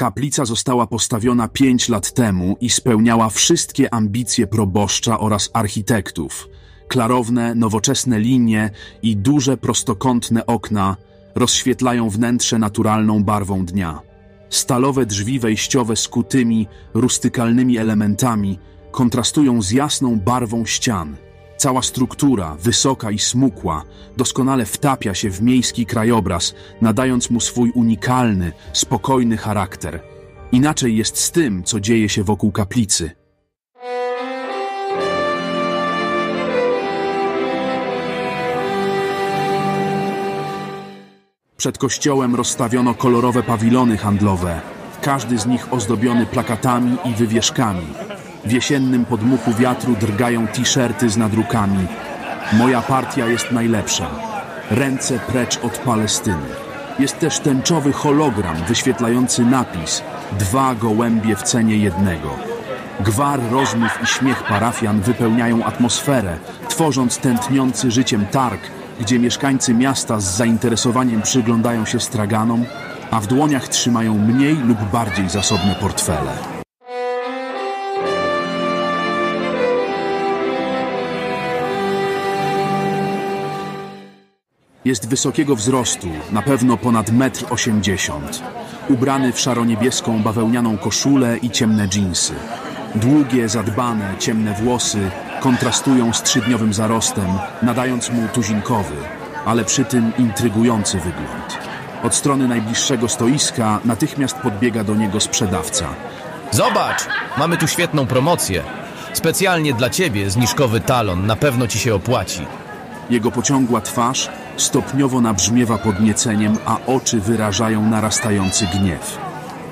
Kaplica została postawiona pięć lat temu i spełniała wszystkie ambicje proboszcza oraz architektów. Klarowne, nowoczesne linie i duże prostokątne okna rozświetlają wnętrze naturalną barwą dnia. Stalowe drzwi wejściowe z kutymi, rustykalnymi elementami kontrastują z jasną barwą ścian. Cała struktura, wysoka i smukła, doskonale wtapia się w miejski krajobraz, nadając mu swój unikalny, spokojny charakter. Inaczej jest z tym, co dzieje się wokół kaplicy. Przed kościołem rozstawiono kolorowe pawilony handlowe, każdy z nich ozdobiony plakatami i wywieszkami. W jesiennym podmuchu wiatru drgają t-shirty z nadrukami. Moja partia jest najlepsza. Ręce precz od Palestyny. Jest też tęczowy hologram wyświetlający napis Dwa gołębie w cenie jednego. Gwar rozmów i śmiech parafian wypełniają atmosferę, tworząc tętniący życiem targ, gdzie mieszkańcy miasta z zainteresowaniem przyglądają się straganom, a w dłoniach trzymają mniej lub bardziej zasobne portfele. Jest wysokiego wzrostu, na pewno ponad metr osiemdziesiąt. Ubrany w szaroniebieską bawełnianą koszulę i ciemne dżinsy. Długie, zadbane, ciemne włosy kontrastują z trzydniowym zarostem, nadając mu tuzinkowy, ale przy tym intrygujący wygląd. Od strony najbliższego stoiska natychmiast podbiega do niego sprzedawca. Zobacz, mamy tu świetną promocję. Specjalnie dla ciebie zniżkowy talon, na pewno ci się opłaci. Jego pociągła twarz stopniowo nabrzmiewa podnieceniem, a oczy wyrażają narastający gniew.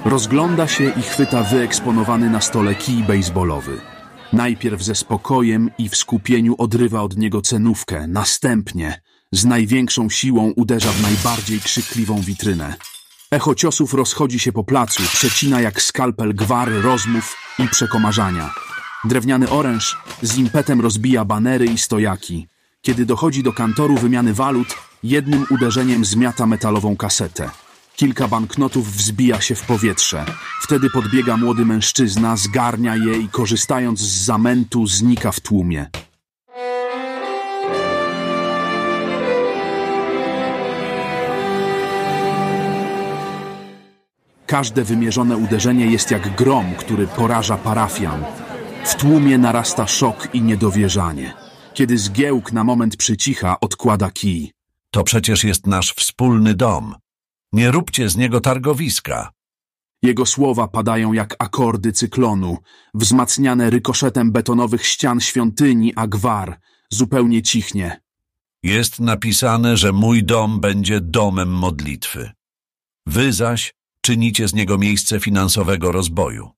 Rozgląda się i chwyta wyeksponowany na stole kij baseballowy. Najpierw ze spokojem i w skupieniu odrywa od niego cenówkę, następnie z największą siłą uderza w najbardziej krzykliwą witrynę. Echo ciosów rozchodzi się po placu, przecina jak skalpel gwar, rozmów i przekomarzania. Drewniany oręż z impetem rozbija banery i stojaki. Kiedy dochodzi do kantoru wymiany walut, jednym uderzeniem zmiata metalową kasetę. Kilka banknotów wzbija się w powietrze. Wtedy podbiega młody mężczyzna, zgarnia je i korzystając z zamętu znika w tłumie. Każde wymierzone uderzenie jest jak grom, który poraża parafian. W tłumie narasta szok i niedowierzanie. Kiedy zgiełk na moment przycicha, odkłada kij. To przecież jest nasz wspólny dom. Nie róbcie z niego targowiska. Jego słowa padają jak akordy cyklonu, wzmacniane rykoszetem betonowych ścian świątyni, a gwar zupełnie cichnie. Jest napisane, że mój dom będzie domem modlitwy. Wy zaś czynicie z niego miejsce finansowego rozboju.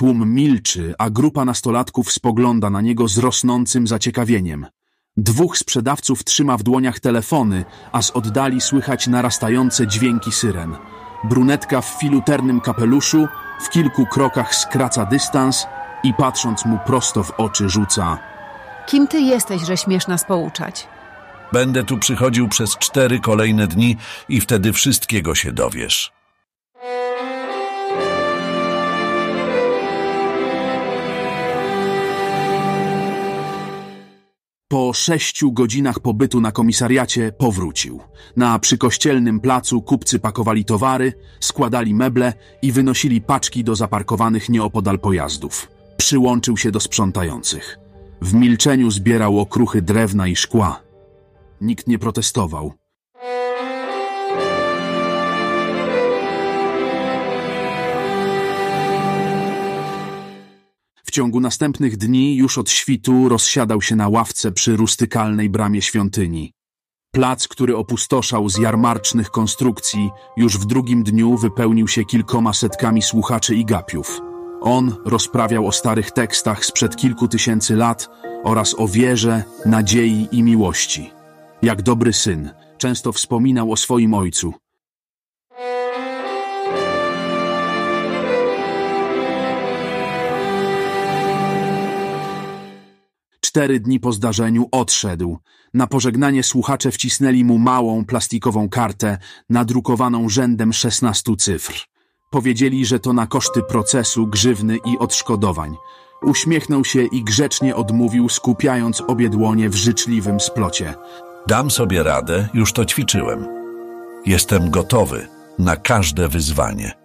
Tłum milczy, a grupa nastolatków spogląda na niego z rosnącym zaciekawieniem. Dwóch sprzedawców trzyma w dłoniach telefony, a z oddali słychać narastające dźwięki syren. Brunetka w filuternym kapeluszu w kilku krokach skraca dystans i patrząc mu prosto w oczy rzuca. Kim ty jesteś, że śmiesz nas pouczać? Będę tu przychodził przez cztery kolejne dni i wtedy wszystkiego się dowiesz. Po sześciu godzinach pobytu na komisariacie powrócił. Na przykościelnym placu kupcy pakowali towary, składali meble i wynosili paczki do zaparkowanych nieopodal pojazdów. Przyłączył się do sprzątających. W milczeniu zbierał okruchy drewna i szkła. Nikt nie protestował. W ciągu następnych dni, już od świtu, rozsiadał się na ławce przy rustykalnej bramie świątyni. Plac, który opustoszał z jarmarcznych konstrukcji, już w drugim dniu wypełnił się kilkoma setkami słuchaczy i gapiów. On rozprawiał o starych tekstach sprzed kilku tysięcy lat oraz o wierze, nadziei i miłości. Jak dobry syn, często wspominał o swoim ojcu. Cztery dni po zdarzeniu odszedł. Na pożegnanie słuchacze wcisnęli mu małą plastikową kartę nadrukowaną rzędem 16 cyfr. Powiedzieli, że to na koszty procesu, grzywny i odszkodowań. Uśmiechnął się i grzecznie odmówił, skupiając obie dłonie w życzliwym splocie. Dam sobie radę, już to ćwiczyłem. Jestem gotowy na każde wyzwanie.